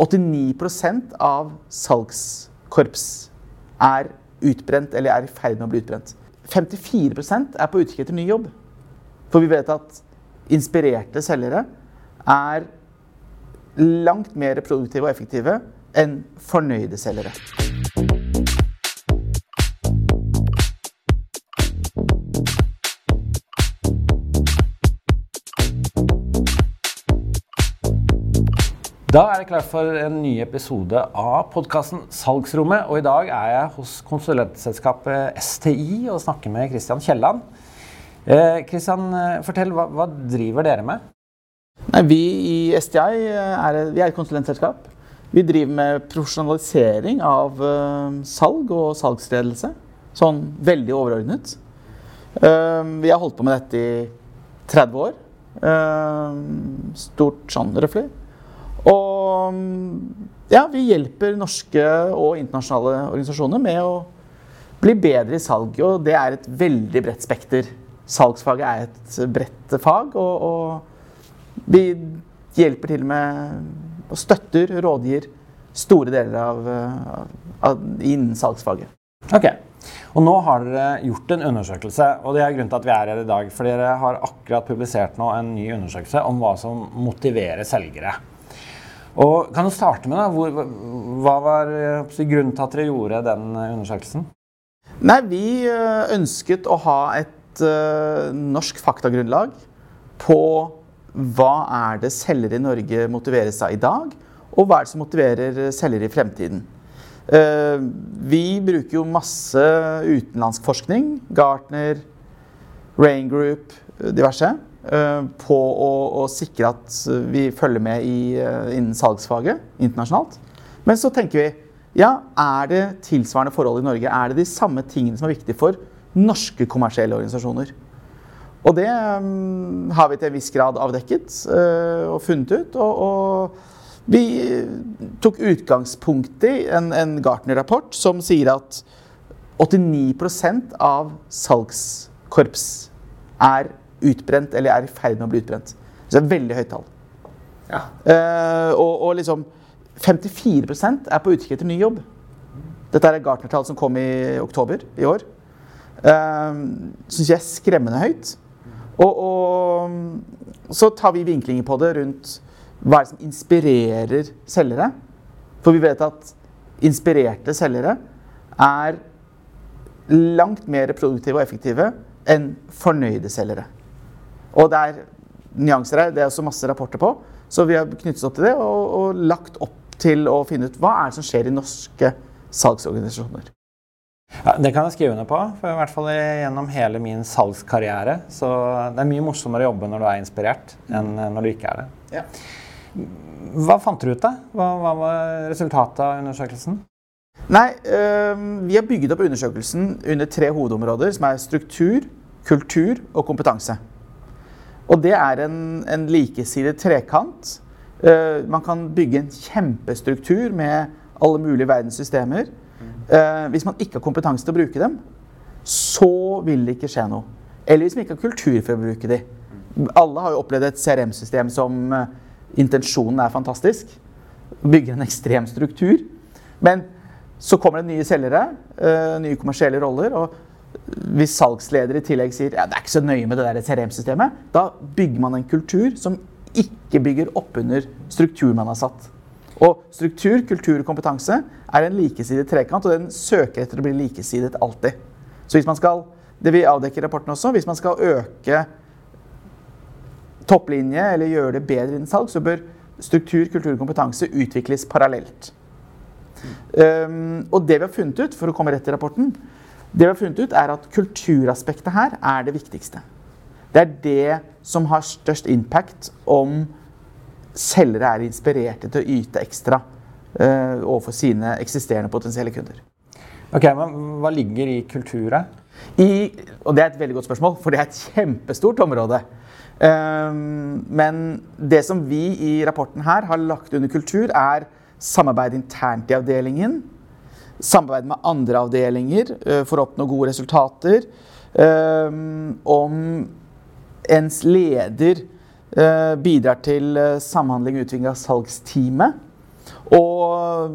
89% av salgskorps er utbrent eller er i ferd med å bli utbrent. 54% er på utkikk etter ny jobb. For vi vet at inspirerte selgere er langt mer produktive og effektive enn fornøyde selgere. Da er det klart for en ny episode av podkasten Salgsrommet. Og i dag er jeg hos konsulentselskapet STI og snakker med Christian Kielland. Eh, Christian, eh, fortell, hva, hva, driver dere med? Nei, vi i STI eh, er, vi er et konsulentselskap. Vi driver med profesjonalisering av uh, salg og salgsledelse. Sånn veldig overordnet. Uh, vi har holdt på med dette i 30 år. Uh, stort sånn røftlig. Og ja, vi hjelper norske og internasjonale organisasjoner med å bli bedre i salg. Og det er et veldig bredt spekter. Salgsfaget er et bredt fag, og, og vi hjelper til med og støtter, rådgir store deler av, av innen salgsfaget. Ok, og Nå har dere gjort en undersøkelse, og det er grunnen til at vi er her i dag. For dere har akkurat publisert nå en ny undersøkelse om hva som motiverer selgere. Og kan du starte med da, hvor, Hva var grunnen til at dere gjorde den undersøkelsen? Nei, Vi ønsket å ha et uh, norsk faktagrunnlag på hva er det selgere i Norge motiveres av i dag, og hva er det som motiverer selgere i fremtiden. Uh, vi bruker jo masse utenlandsk forskning. Gartner, Rain Group, diverse. Uh, på å, å, sikre at vi følger med i, uh, innen salgsfaget internasjonalt. Men så tenker vi ja, er det tilsvarende forhold i Norge? Er det de samme tingene som er viktige for norske kommersielle organisasjoner? Og det um, har vi til en viss grad avdekket uh, og funnet ut. Og, og vi tok utgangspunkt i en, en Gartner-rapport som sier at 89% av salgskorps er utbrent eller er i ferd med å bli utbrent. Så det er et veldig høyt tall. Ja. Uh, og, og, liksom 54% er på utkikk etter ny jobb. Dette er et Gartner-tall som kom i oktober i år. Uh, Syns jeg er skremmende høyt. Og, og, så tar vi vinklinger på det rundt hva er det som inspirerer selgere. For vi vet at inspirerte selgere er langt mer produktive og effektive enn fornøyde selgere. Og det er nyanser her, det er også masse rapporter på. Så vi har knyttet opp til det og, og, lagt opp til å finne ut hva er det som skjer i norske salgsorganisasjoner. Ja, det kan jeg skrive under på, for i hvert fall gjennom hele min salgskarriere. Så det er mye morsommere å jobbe når du er inspirert, enn når du ikke er det. Ja. Hva fant dere ut, da? Hva, hva, var resultatet av undersøkelsen? Nei, øh, Vi har bygget opp undersøkelsen under tre hovedområder, som er struktur, kultur og kompetanse. Og det er en, en likesidet trekant. Uh, man kan bygge en kjempestruktur med alle mulige verdens systemer. Uh, hvis man ikke har kompetanse til å bruke dem, så vil det ikke skje noe. Eller hvis man ikke har kultur for å bruke dem. Alle har jo opplevd et CRM-system som uh, intensjonen er fantastisk. Bygger en ekstrem struktur. Men så kommer det nye selgere, nye kommersielle roller. og hvis salgsleder i tillegg sier ja, det er ikke så nøye med det der CRM-systemet, da bygger man en kultur som ikke bygger opp under strukturen man har satt. Og struktur, kultur og kompetanse er en likesidet trekant, og den søker etter å bli likesidet alltid. Så hvis man skal, det vi avdekker i rapporten også, hvis man skal øke topplinje eller gjøre det bedre innen salg, så bør struktur, kultur og kompetanse utvikles parallelt. Um, og det vi har funnet ut, for å komme rett til rapporten, det vi har funnet ut, er at kulturaspektet her er det viktigste. Det er det som har størst impact om selgere er inspirerte til å yte ekstra uh, overfor sine eksisterende potensielle kunder. Ok, men Hva ligger i kulturet? I, og Det er et veldig godt spørsmål, for det er et kjempestort område. Um, men det som vi i rapporten her har lagt under kultur, er samarbeid internt i avdelingen samarbeide med andre avdelinger uh, for å oppnå gode resultater. Uh, om ens leder uh, bidrar til samhandling og utvikling av salgsteamet. Og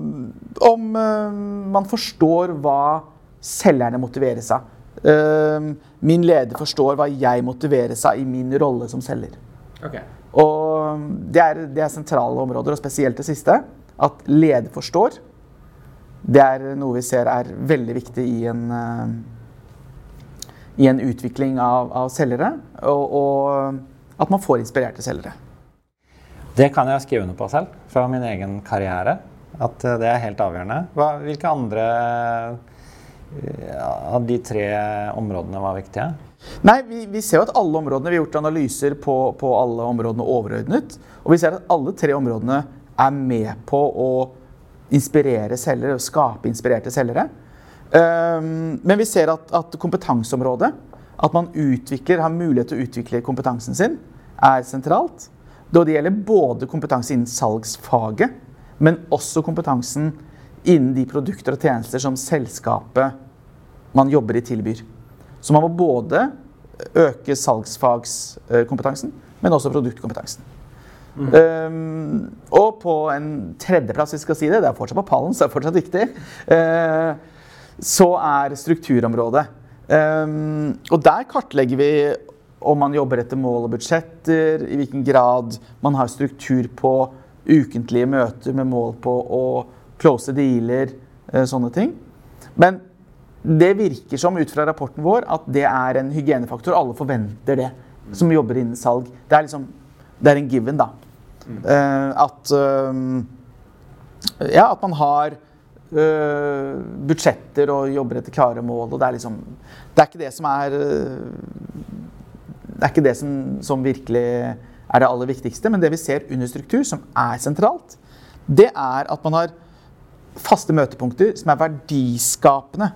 om eh, man forstår hva selgerne motiveres av. Eh, min leder forstår hva jeg motiveres av i min rolle som selger. Og det er, det er sentrale områder, og spesielt det siste. At leder forstår. Det er noe vi ser er veldig viktig i en, eh, i en utvikling av, av selgere. Og, og at man får inspirerte selgere. Det kan jeg skrive under på selv, fra min egen karriere. At eh, det er helt avgjørende. Hva, hvilke andre eh, av de tre områdene var viktige? Nei, vi, vi, ser jo at alle områdene, vi har gjort analyser på, på, alle områdene overordnet. Og vi ser at alle tre områdene er med på å inspirere selgere og skape inspirerte selgere. Um, men vi ser at, at, kompetanseområdet, at man utvikler, har mulighet til å utvikle kompetansen sin, er sentralt. Da det gjelder både kompetanse innen salgsfaget, men også kompetansen innen de produkter og tjenester som selskapet man jobber i, tilbyr. Så man må både øke salgsfagskompetansen, men også produktkompetansen. Mm. Um, og på en tredjeplass, vi skal si det, det er fortsatt på pallen, så det er fortsatt viktig, uh, så er strukturområdet. Um, og der kartlegger vi om man jobber etter mål og budsjetter, i hvilken grad man har struktur på ukentlige møter med mål på å close dealer, uh, sånne ting. Men det virker som ut fra rapporten vår at det er en hygienefaktor. Alle forventer det som jobber innen salg. Det er, liksom, det er en given, da. Uh, at uh, Ja, at man har uh, budsjetter og jobber etter klare mål. Og det er liksom Det er ikke det som er Det er ikke det som, som virkelig er det aller viktigste. Men det vi ser under struktur, som er sentralt, det er at man har faste møtepunkter som er verdiskapende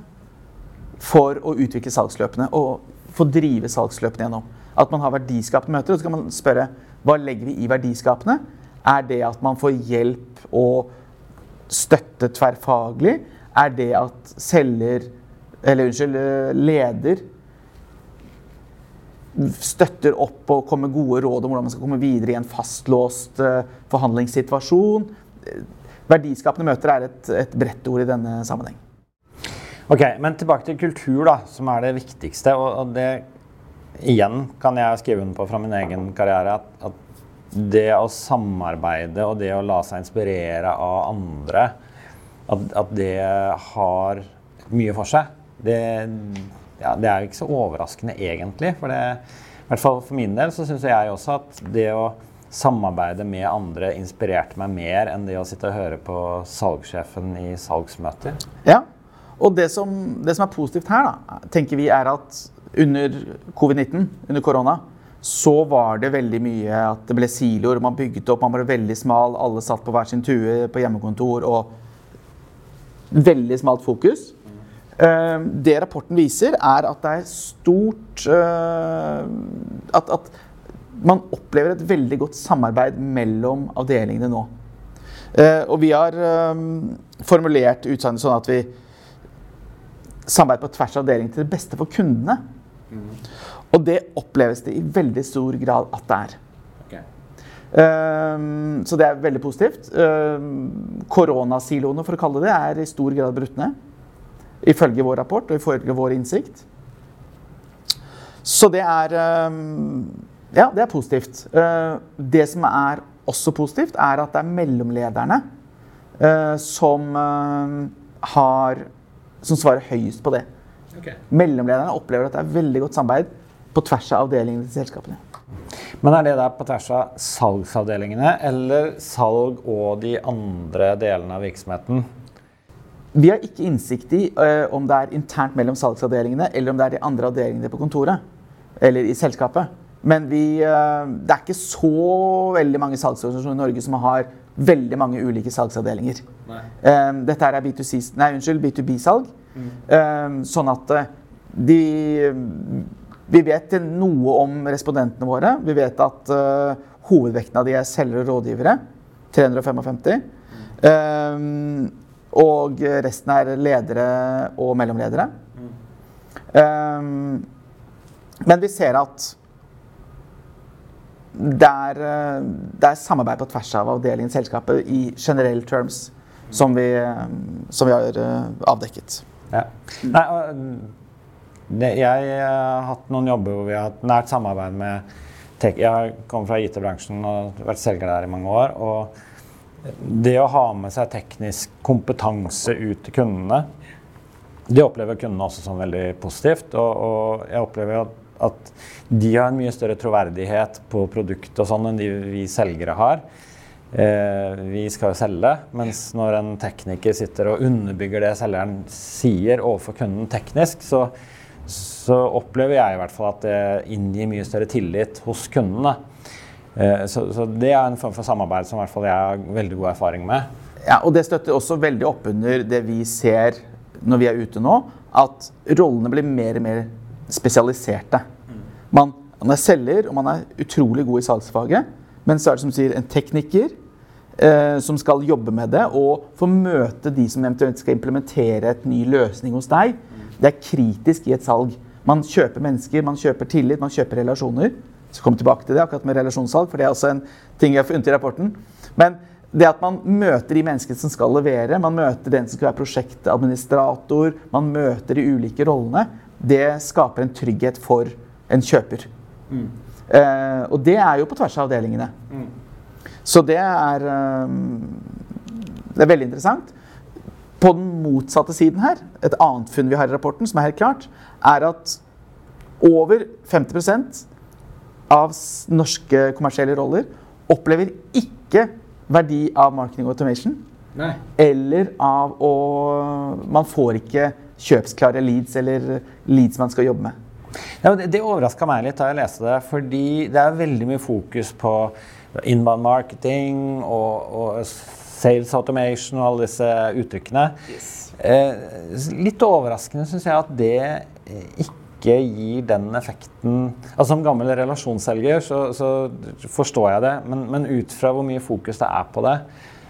for å utvikle salgsløpene og få drive salgsløpene gjennom. At man har verdiskapende møter. Og så kan man spørre hva legger vi i verdiskapende? Er det at man får hjelp og støtte tverrfaglig? Er det at selger, eller unnskyld, leder støtter opp og kommer gode råd om hvordan man skal komme videre i en fastlåst uh, forhandlingssituasjon? Verdiskapende møter er et, et bredt ord i denne sammenheng. Ok, Men tilbake til kultur, da, som er det viktigste. Og det igjen kan jeg skrive under på fra min egen karriere at, at det å samarbeide og det å la seg inspirere av andre, at, at det har mye for seg, det, ja, det er jo ikke så overraskende egentlig. For det, i hvert fall for min del så syns jeg også at det å samarbeide med andre inspirerte meg mer enn det å sitte og høre på salgssjefen i salgsmøter. Ja, og det som, det som, er positivt her, da, tenker vi er at under covid-19, under korona, så var det veldig mye at det ble siloer. Man bygget opp, man var veldig smal, alle satt på hver sin tue på hjemmekontor. og Veldig smalt fokus. Uh, det rapporten viser, er at det er stort uh, at, at, man opplever et veldig godt samarbeid mellom avdelingene nå. Uh, og vi har formulert utsagnet sånn at vi samarbeid på tvers av avdelinger til det beste for kundene. Mm. Og det oppleves det i veldig stor grad at det er. Okay. Um, så det er veldig positivt. Um, koronasiloene, for å kalle det er i stor grad brutt ned. Ifølge vår rapport og ifølge vår innsikt. Så det er um, Ja, det er positivt. Uh, det som er også positivt, er at det er mellomlederne uh, som uh, har som svarer høyest på det. Okay. Mellomlederne opplever at det er veldig godt samarbeid på tvers av avdelingene til selskapene. Men er det der på tvers av salgsavdelingene eller salg og de andre delene av virksomheten? Vi har ikke innsikt i uh, om det er internt mellom salgsavdelingene eller om det er de andre avdelingene på kontoret eller i selskapet. Men vi, uh, det er ikke så veldig mange salgsorganisasjoner i Norge som har veldig mange ulike salgsavdelinger. Um, dette er B2C, nei, unnskyld, B2B-salg. Mm. Um, sånn at eh, de Vi vet noe om respondentene våre. Vi vet at uh, hovedvekten av de er selgere og rådgivere. 355. Mm. Um, og resten er ledere og mellomledere. Mm. men vi ser at det er, eh, det er samarbeid på tvers av avdelingen selskapet i generelle terms som vi, eh, som vi har eh, avdekket. Ja. Nei, det, jeg har hatt noen jobber hvor vi har hatt nært samarbeid med tech. Jeg kommer fra IT-bransjen og vært selger der i mange år. og Det å ha med seg teknisk kompetanse ut til kundene, det opplever kundene også som veldig positivt. Og, og jeg opplever at, at, de har en mye større troverdighet på produktet og sånn enn de vi selgere har. Eh, vi skal jo selge, mens når en tekniker sitter og underbygger det selgeren sier overfor kunden teknisk, så, så opplever jeg i hvert fall at det inngir mye større tillit hos kundene. Eh, så, så, det er en form for samarbeid som hvert fall jeg har veldig god erfaring med. Ja, og Det støtter også veldig opp under det vi ser når vi er ute nå, at rollene blir mer og mer spesialiserte. Man, man er selger, og man er utrolig god i salgsfaget. Men så er det som sier en tekniker eh, som skal jobbe med det, og få møte de som eventuelt skal implementere et ny løsning hos deg. Det er kritisk i et salg. Man kjøper mennesker, man kjøper tillit, man kjøper relasjoner. Så kom tilbake til det akkurat med relasjonssalg, for det er også en ting jeg har funnet i rapporten. Men det at man møter de menneskene som skal levere, man møter den som skal være prosjektadministrator, man møter de ulike rollene, det skaper en trygghet for en kjøper. Mm. Eh, og det er jo på tvers av avdelingene. Mm. Så det er, um, det er veldig interessant. På den motsatte siden her, et annet funn vi har i rapporten, som er helt klart, er at over 50% av norske kommersielle roller opplever ikke verdi av marketing automation. Nei. Eller av å Man får ikke kjøpsklare leads eller leads man skal jobbe med. Ja, det det overraska meg litt da jeg leste det, fordi det er veldig mye fokus på inbound marketing og, og sales automation og alle disse uttrykkene. Yes. Eh, litt overraskende syns jeg at det ikke ikke gir den effekten altså Som gammel relasjonsselger så, så forstår jeg det, men, men, ut fra hvor mye fokus det er på det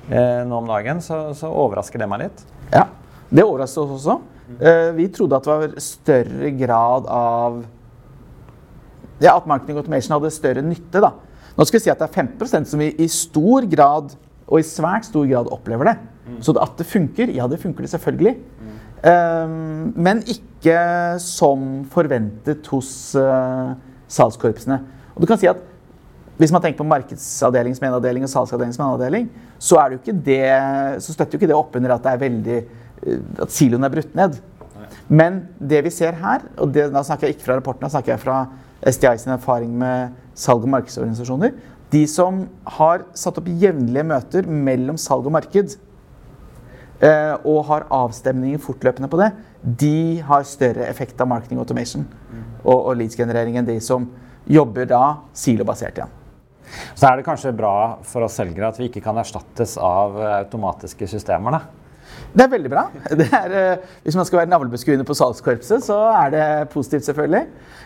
eh, nå om dagen, så, så, overrasker det meg litt. Ja, det overrasker oss også. Eh, vi trodde at det var større grad av ja, At marketing automation hadde større nytte. da. Nå skal vi si at det er 15% som i, i stor grad og i svært stor grad opplever det. Mm. Så at det funker, ja, det funker det selvfølgelig. Mm. Um, men ikke som forventet hos uh, salgskorpsene. Og du kan si at Hvis man tenker på markedsavdeling som en avdeling og salgsavdeling som en avdeling, så, er det det, så støtter jo ikke det opp under at, det er veldig, at siloen er brutt ned. Men det vi ser her, og det, da snakker jeg ikke fra rapporten, da snakker jeg fra SDI sin erfaring med salg- og markedsorganisasjoner. De som har satt opp jevnlige møter mellom salg og marked, Eh, og har avstemninger fortløpende på det, de har større effekt av marketing automation og, og leads-generering enn de som jobber da silobasert igjen. Så er det kanskje bra for oss selgere at vi ikke kan erstattes av automatiske systemer? da? Det er veldig bra. Er, eh, hvis man skal være navlebeskuende på salgskorpset, så er det positivt, selvfølgelig.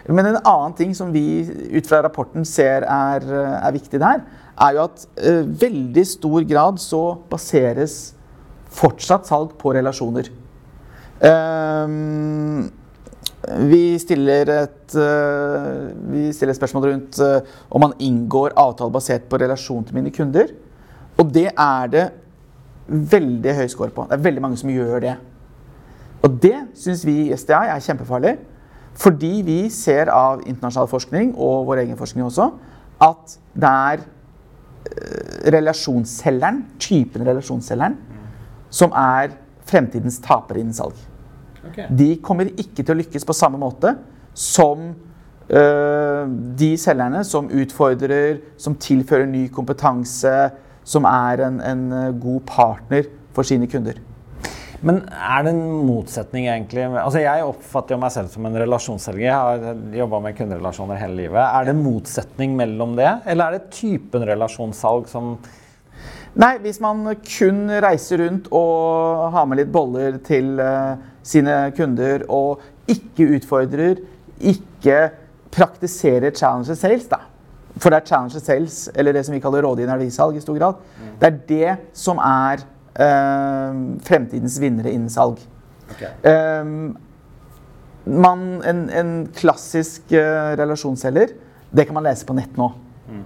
Men en annen ting som vi ut fra rapporten ser er, er viktig der, er jo at uh, veldig stor grad så baseres fortsatt salg på relasjoner. Um, vi stiller et, vi stiller et spørsmål rundt om man inngår avtale basert på relasjon til mine kunder. Og det er det veldig høy score på. Det er veldig mange som gjør det. Og det syns vi i SDI er kjempefarlig. Fordi vi ser av internasjonal forskning, og vår egen forskning også, at det er uh, relasjonsselgeren, typen relasjonsselgeren, som er fremtidens tapere innen salg. Okay. De kommer ikke til å lykkes på samme måte som øh, de selgerne som utfordrer, som tilfører ny kompetanse, som er en, en øh, god partner for sine kunder. Men er det en motsetning, egentlig? Altså, jeg oppfatter jo meg selv som en relasjonsselger. Jeg har jobba med kunderelasjoner hele livet. Er det en motsetning mellom det, eller er det typen relasjonssalg som Nei, hvis man kun reiser rundt og har med litt boller til uh, sine kunder og ikke utfordrer, ikke praktiserer challenger sales, da. For det er challenger sales, eller det som vi kaller rådgivende verdisalg i stor grad. Mm. Det er det som er uh, fremtidens vinnere innen salg. Okay. Um, man, en, en, klassisk uh, relasjonsselger, det kan man lese på nett nå. Mm.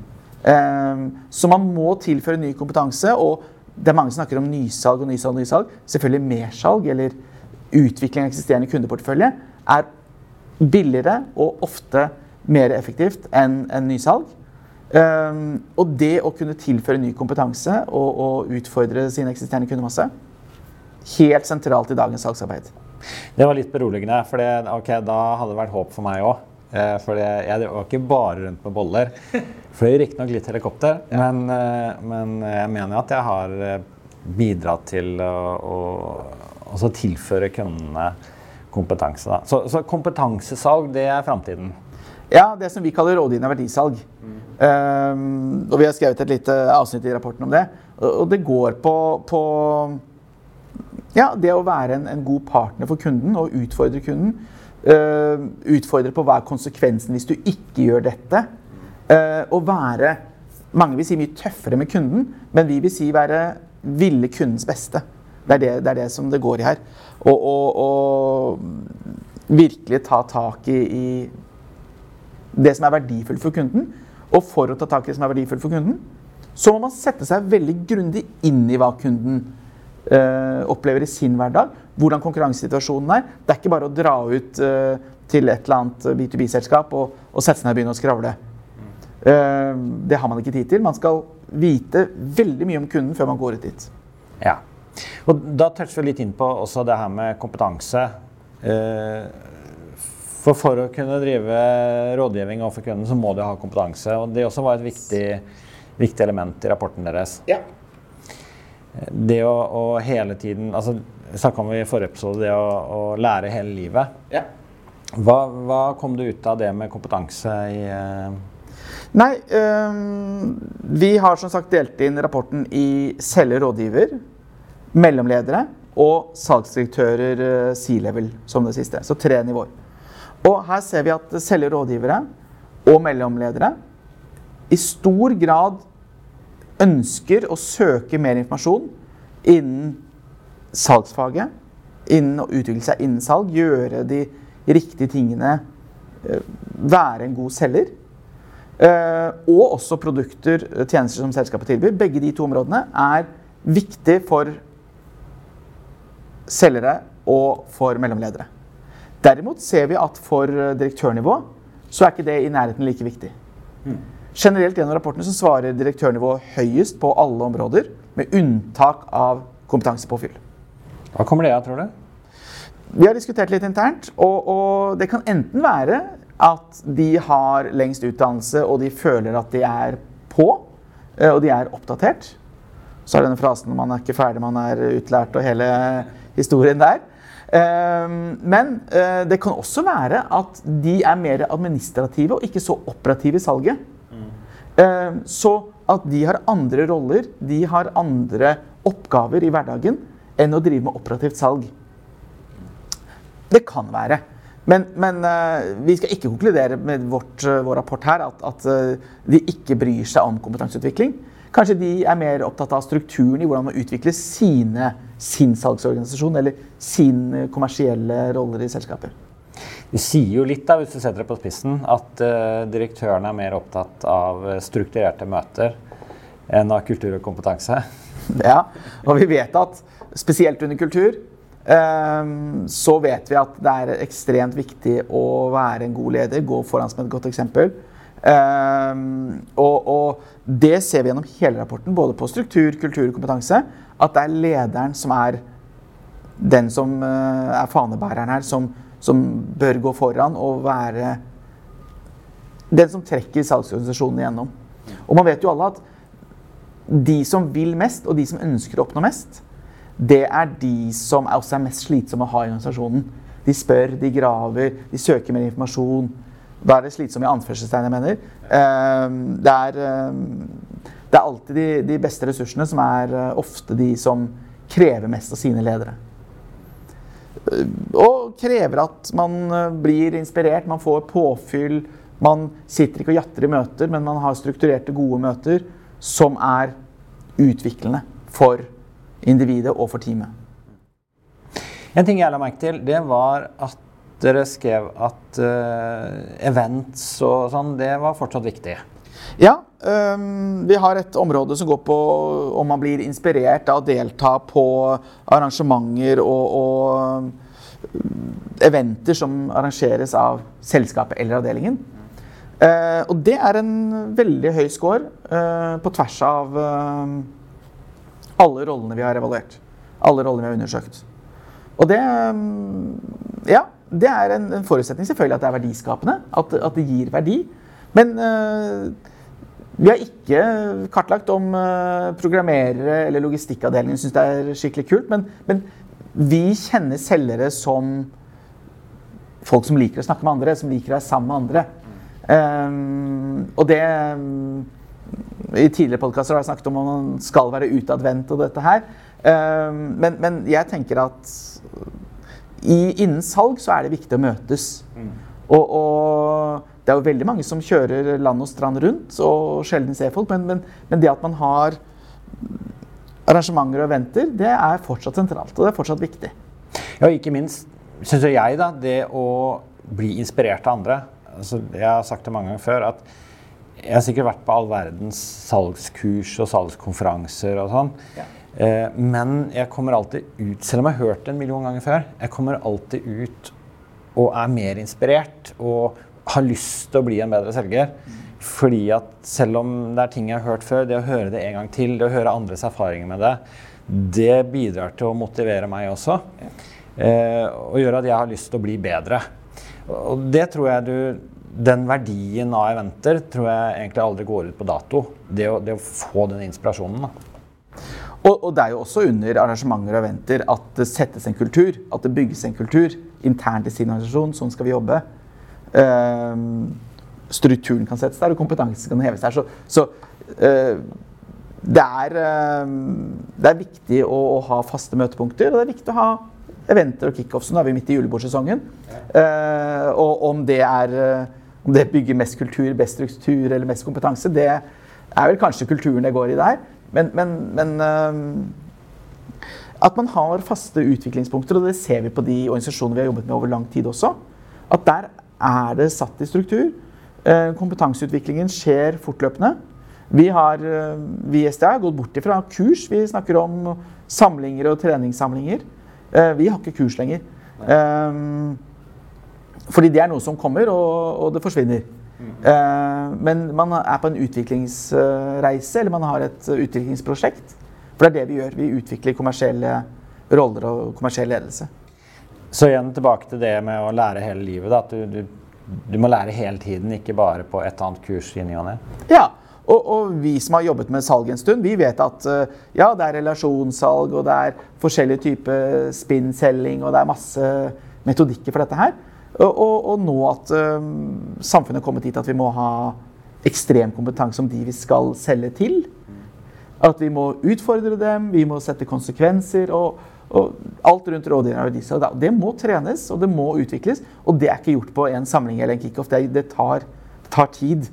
Um, så man må tilføre ny kompetanse. og det er Mange som snakker om nysalg og nysalg. og nysalg. Selvfølgelig mersalg eller utvikling av eksisterende kundeportefølje er billigere og ofte mer effektivt enn en nysalg. Um, og det å kunne tilføre ny kompetanse og, og utfordre sin eksisterende kundemasse, helt sentralt i dagens salgsarbeid. Det var litt beroligende, for det, okay, da hadde det vært håp for meg òg. Eh, for jeg var ikke bare rundt med boller. Fløy riktignok litt helikopter, ja. men, eh, men, jeg mener at jeg har eh, bidratt til å, å tilføre kundene kompetanse. Så, så, kompetansesalg, det er framtiden? Ja, det som vi kaller rådgivende verdisalg. Mm. Um, og vi har skrevet et lite avsnitt i rapporten om det. Og det går på, på ja, det å være en, en, god partner for kunden og utfordre kunden. Uh, utfordre på hva er konsekvensen hvis du ikke gjør dette. Uh, og være Mange vil si mye tøffere med kunden, men vi vil si være ville kundens beste. Det er det, det, er det som det går i her. Og, og, og virkelig ta tak i, i det som er verdifullt for kunden. Og for å ta tak i det som er verdifullt for kunden, så må man sette seg veldig grundig inn i hva kunden uh, opplever i sin hverdag. Hvordan konkurransesituasjonen er. Det er ikke bare å dra ut uh, til et eller annet B2B-selskap og, og, sette seg ned og begynne å skravle. Uh, det har man ikke tid til. Man skal vite veldig mye om kunden før man går ut dit. Ja. Og da toucher vi litt inn på også det her med kompetanse. For for å kunne drive rådgivning overfor kunden, så må du ha kompetanse. Og det også var et viktig, viktig element i rapporten deres. Ja det å, å, hele tiden altså, snakka om i forrige episode, det å, å lære hele livet. Ja. Hva, hva, kom du ut av det med kompetanse i uh... Nei, øh, vi har som sagt delt inn rapporten i selger, rådgiver, mellomledere og salgsdirektører uh, C-level som det siste. Så tre nivåer. Og her ser vi at selger, rådgivere og mellomledere i stor grad ønsker å søke mer informasjon innen salgsfaget, innen å utvikle seg innen salg, gjøre de riktige tingene, eh, være en god selger. Eh, og også produkter, tjenester som selskapet tilbyr. Begge de to områdene er viktig for selgere og for mellomledere. Derimot ser vi at for direktørnivå så er ikke det i nærheten like viktig. Mm. Generelt gjennom rapportene så svarer direktørnivået høyest på alle områder, med unntak av kompetansepåfyll. Hva kommer det av, tror du? Vi har diskutert litt internt, og, og, det kan enten være at de har lengst utdannelse og de føler at de er på, eh, og de er oppdatert. Så er denne frasen 'man er ikke ferdig, man er utlært' og hele historien der. Eh, men eh, det kan også være at de er mer administrative og ikke så operative i salget. Eh, så at de har andre roller, de har andre oppgaver i hverdagen enn å drive med operativt salg. Det kan være. Men, men uh, vi skal ikke konkludere med vårt, uh, vår rapport her at, at de ikke bryr seg om kompetanseutvikling. Kanskje de er mer opptatt av strukturen i hvordan man utvikler sine, sin salgsorganisasjon eller sine kommersielle roller i selskaper. Det sier jo litt, da, hvis du setter det på spissen, at uh, direktøren er mer opptatt av eh, strukturerte møter enn av kultur og kompetanse. Ja, og vi vet at spesielt under kultur um, så vet vi at det er ekstremt viktig å være en god leder, gå foran som et godt eksempel. Um, og, og, det ser vi gjennom hele rapporten, både på struktur, kultur og kompetanse, at det er lederen som er den som uh, er fanebæreren her, som som bør gå foran og være den som trekker salgsorganisasjonen igjennom. Og man vet jo alle at de som vil mest, og de som ønsker å oppnå mest, det er de som også er mest slitsomme å ha i organisasjonen. De spør, de graver, de søker mer informasjon. Da er det slitsomme i anførselstegn, jeg mener. Ehm, det er, ehm, det er alltid de, de beste ressursene som er eh, ofte de som krever mest av sine ledere. Og krever at man eh, blir inspirert, man får påfyll. Man sitter ikke og jatter i møter, men man har strukturerte, gode møter som er utviklende for individet og for teamet. En ting jeg la merke til, det var at dere skrev at uh, events og sånn, det var fortsatt viktig. Ja, Um, vi har et område som går på om man blir inspirert av å delta på arrangementer og, og eventer som arrangeres av selskapet eller avdelingen. Uh, og det er en veldig høy score uh, på tvers av alle rollene vi har evaluert. Alle rollene vi har undersøkt. Og det um, Ja, det er en, en, forutsetning selvfølgelig at det er verdiskapende. At, at det gir verdi. Men vi har ikke kartlagt om programmerere eller logistikkavdelingen syns det er skikkelig kult. Men, men vi kjenner selgere som folk som liker å snakke med andre, som liker å være sammen med andre. Um, og det I tidligere podkaster har jeg snakket om om man skal være utadvendt og dette her. Um, men, men, jeg tenker at i, innen salg så er det viktig å møtes. Mm. Og, og, det er jo veldig mange som kjører land og strand rundt og sjelden ser folk, men, men, men det at man har arrangementer og eventer, det er fortsatt sentralt. Og det er fortsatt viktig. Ja, ikke minst syns jeg da, det å bli inspirert av andre altså, Jeg har sagt det mange ganger før at jeg har sikkert vært på all verdens salgskurs og salgskonferanser og sånn. Ja. Eh, men jeg kommer alltid ut, selv om jeg har hørt det en million ganger før, jeg kommer alltid ut og er mer inspirert og har lyst til å bli en bedre selger. Fordi at selv om det er ting jeg har hørt før, det å høre det en gang til, det å høre andres erfaringer med det, det bidrar til å motivere meg også. Eh, og gjør at jeg har lyst til å bli bedre. Og det tror jeg du Den verdien av eventer tror jeg egentlig aldri går ut på dato. Det å, det å få den inspirasjonen. Og, og, det er jo også under arrangementer og eventer at det settes en kultur. At det bygges en kultur internt i sin organisasjon. Sånn skal vi jobbe. Uh, strukturen kan settes der, og kompetansen kan heves der. Så, så uh, det, er, uh, det er viktig å, å, ha faste møtepunkter, og det er viktig å ha eventer og kickoffs. Nå er vi midt i julebordsesongen. Uh, og om det, er, uh, om det bygger mest kultur, best struktur eller mest kompetanse, det er vel kanskje kulturen det går i der. Men, men, men uh, at man har faste utviklingspunkter, og det ser vi på de organisasjonene vi har jobbet med over lang tid også, at der er det satt i struktur. Kompetanseutviklingen skjer fortløpende. Vi har vi i SDA gått bort ifra kurs. Vi snakker om samlinger og treningssamlinger. Eh, vi har ikke kurs lenger. Fordi det er noe som kommer, og, og det forsvinner. Uh, men man er på en utviklingsreise, eller man har et utviklingsprosjekt. For det er det vi gjør. Vi utvikler kommersielle roller og kommersiell ledelse. Så igjen tilbake til det med å lære hele livet. Da, at du, du, du, må lære hele tiden, ikke bare på et annet kurs i ny og ne. Ja, og, og, vi som har jobbet med salg en stund, vi vet at eh, ja, det er relasjonssalg, og det er forskjellige typer spinn-selging, og det er masse metodikker for dette her. Og, og, nå at um, samfunnet er kommet dit at vi må ha ekstrem kompetanse om de vi skal selge til. At vi må utfordre dem, vi må sette konsekvenser. og, og alt rundt verdisalg. Det må trenes og det må utvikles. Og det er ikke gjort på en samling eller en kickoff. Det, det, tar, tar tid.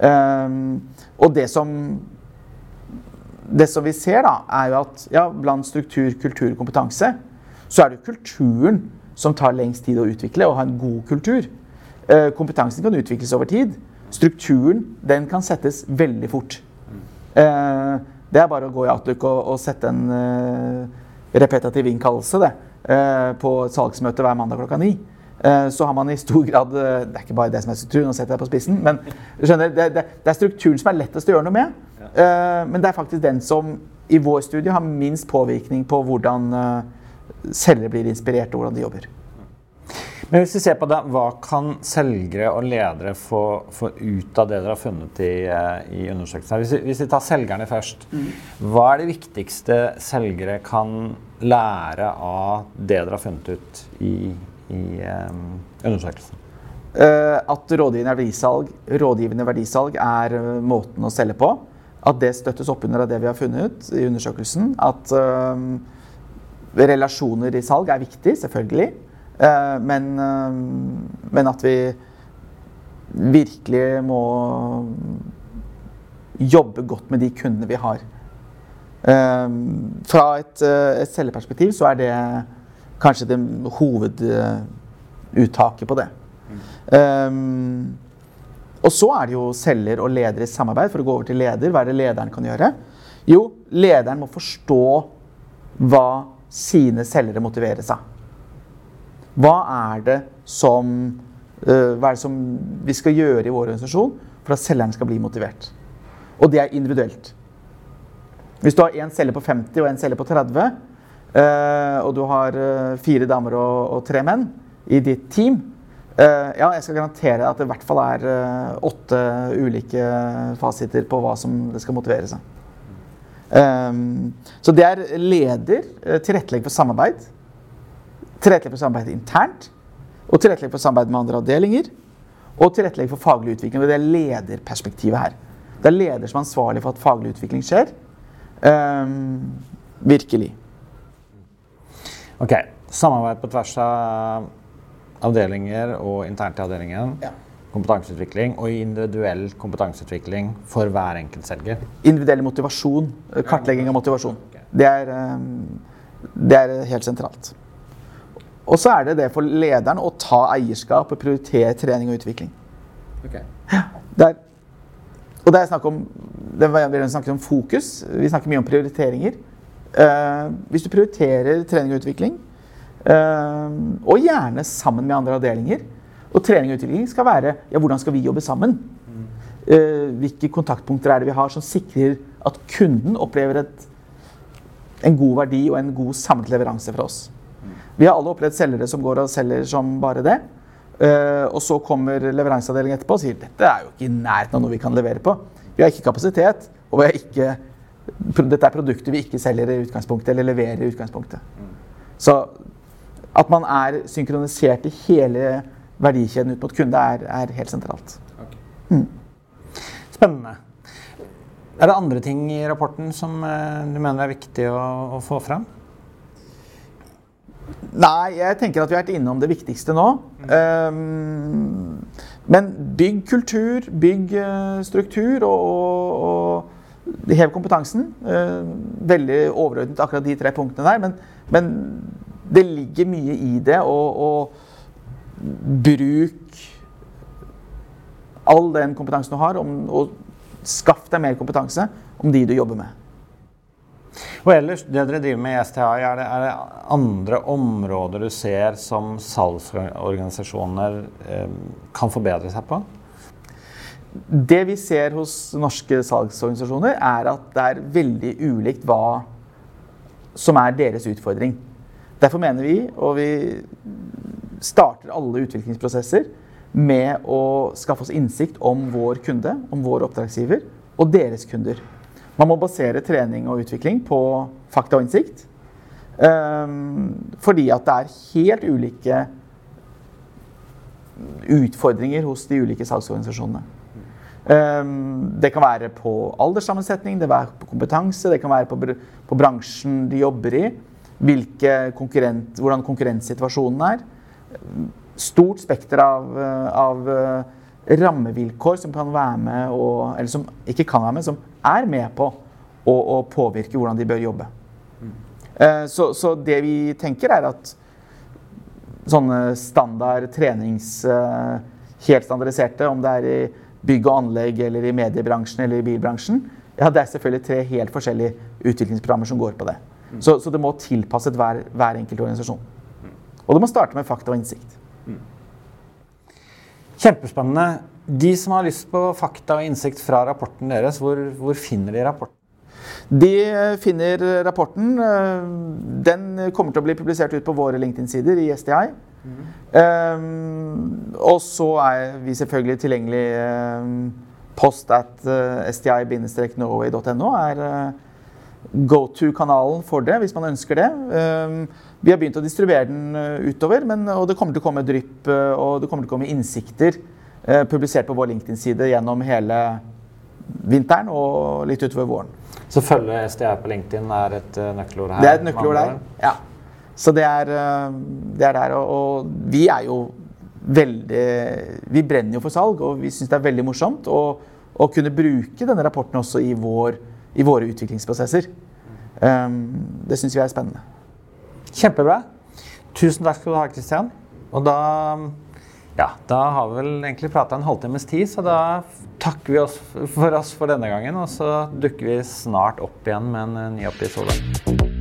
Um, og det som, det som vi ser, da, er jo at ja, blant struktur, kultur kompetanse, så er det jo kulturen som tar lengst tid å utvikle, og ha en god kultur. Uh, kompetansen kan utvikles over tid. Strukturen den kan settes veldig fort. Uh, det er bare å gå i Outlook og, og sette en uh, repetativ innkallelse det, på et salgsmøte hver mandag klokka ni. Eh, så har man i stor grad eh, Det er ikke bare det som er strukturen, nå setter jeg på spissen, men skjønner, det, det, det, er strukturen som er lettest å gjøre noe med. Eh, men det er faktisk den som i vår studie har minst påvirkning på hvordan selgere blir inspirert av hvordan de jobber. Men hvis vi ser på det, Hva kan selgere og ledere få, få ut av det dere har funnet i, i undersøkelsen? Hvis vi, hvis vi tar selgerne først. Mm. Hva er det viktigste selgere kan lære av det dere har funnet ut i i um, undersøkelsen? Uh, at rådgivende verdisalg, rådgivende verdisalg er måten å selge på. At det støttes opp under det vi har funnet ut i undersøkelsen. At uh, relasjoner i salg er viktig, selvfølgelig. Men, men, at vi virkelig må jobbe godt med de kundene vi har. Fra et, et selgerperspektiv så er det kanskje det hoveduttaket på det. Um, Og så er det jo selger og leder i samarbeid. For å gå over til leder, hva er det lederen kan gjøre? Jo, lederen må forstå hva sine selgere motiveres av. Hva er det som, uh, hva er det som vi skal gjøre i vår organisasjon for at selgeren skal bli motivert? Og det er individuelt. Hvis du har én selger på 50 og en selger på 30, uh, og du har uh, fire damer og, tre menn i ditt team, ja, jeg skal garantere at det i hvert fall er åtte ulike fasiter på hva som det skal motivere seg. Um, så det er leder, tilrettelegger for samarbeid Tilrettelegger for samarbeid internt, og tilrettelegger for samarbeid med andre avdelinger, og tilrettelegger for faglig utvikling. og Det er lederperspektivet her. Det er leder som er ansvarlig for at faglig utvikling skjer. Um, virkelig. Ok. Samarbeid på tvers av avdelinger og internt i avdelingen. Ja. Kompetanseutvikling og individuell kompetanseutvikling for hver enkelt selger. Individuell motivasjon. Kartlegging av motivasjon. Det er, um, det er helt sentralt. Og så er det det for lederen å ta eierskap og prioritere trening og utvikling. Okay. Ja, der, og det er snakk om, det vi snakker om fokus. Vi snakker mye om prioriteringer. Uh, hvis du prioriterer trening og utvikling, uh, og gjerne sammen med andre avdelinger Og trening og utvikling skal være ja, hvordan skal vi jobbe sammen? Uh, hvilke kontaktpunkter er det vi har som sikrer at kunden opplever et, en god verdi og en god samlet leveranse fra oss? Vi har alle opplevd selgere som går og selger som bare det. Uh, og så kommer leveranseavdelingen etterpå og sier dette er jo ikke i nærheten av noe vi kan levere på. Vi har ikke kapasitet, og vi har ikke, dette er produkter vi ikke selger i utgangspunktet, eller leverer i utgangspunktet. Så at man er synkronisert i hele verdikjeden ut mot kunde, er, er helt sentralt. Okay. Mm. Spennende. Er det andre ting i rapporten som uh, du mener er viktig å, å få fram? Nei, jeg tenker at vi har vært innom det viktigste nå. Um, men bygg kultur, bygg uh, struktur og, og, og hev kompetansen. Uh, veldig overordnet akkurat de tre punktene der. Men, men det ligger mye i det. Og, og bruk all den kompetansen du har, om, og skaff deg mer kompetanse om de du jobber med. Og ellers, det dere driver med i STI, er det, er det andre områder du ser som salgsorganisasjoner eh, kan forbedre seg på? Det vi ser hos norske salgsorganisasjoner, er at det er veldig ulikt hva som er deres utfordring. Derfor mener vi, og vi starter alle utviklingsprosesser med å skaffe oss innsikt om vår kunde, om vår oppdragsgiver og deres kunder. Man må basere trening og utvikling på fakta og innsikt. Um, fordi at det er helt ulike utfordringer hos de ulike salgsorganisasjonene. Um, det kan være på alderssammensetning, det kan være på kompetanse, det kan være på, på bransjen de jobber i. Konkurrent, hvordan konkurrenssituasjonen er. Stort spekter av, av rammevilkår som kan være med og, Eller som ikke kan være med, som er med på å, å påvirke hvordan de bør jobbe. Mm. Så, så, det vi tenker, er at sånne standard trenings eh, Helt standardiserte, om det er i bygg og anlegg eller i mediebransjen eller i bilbransjen, ja, det er selvfølgelig tre helt forskjellige utviklingsprogrammer som går på det. Mm. Så, så, det må tilpasses hver, hver enkelt organisasjon. Mm. Og du må starte med fakta og innsikt. Kjempespennende. De som har lyst på fakta og innsikt fra rapporten deres, hvor, hvor finner de rapporten? De finner rapporten. Den kommer til å bli publisert ut på våre LinkedIn-sider i SDI. Mm. Um, og så er vi selvfølgelig tilgjengelig um, post at uh, sti-norway.no er uh, go to-kanalen for det, hvis man ønsker det. Um, vi har begynt å distribuere den uh, utover, men, og det kommer til å komme drypp uh, og det kommer til å komme innsikter uh, publisert på vår LinkedIn-side gjennom hele vinteren og litt utover våren. Så følge SDA på LinkedIn er et nøkkelord her? Det er et nøkkelord der, ja. Så det er, det er der. Og, og, vi er jo veldig Vi brenner jo for salg, og vi syns det er veldig morsomt å, å, kunne bruke denne rapporten også i, vår, i våre utviklingsprosesser. Um, det syns vi er spennende. Kjempebra. Tusen takk skal du ha, Kristian. Og da Ja, da har vi vel egentlig prata en halvtimes tid, så da takker vi oss for oss for denne gangen. Og så dukker vi snart opp igjen med en ny episode.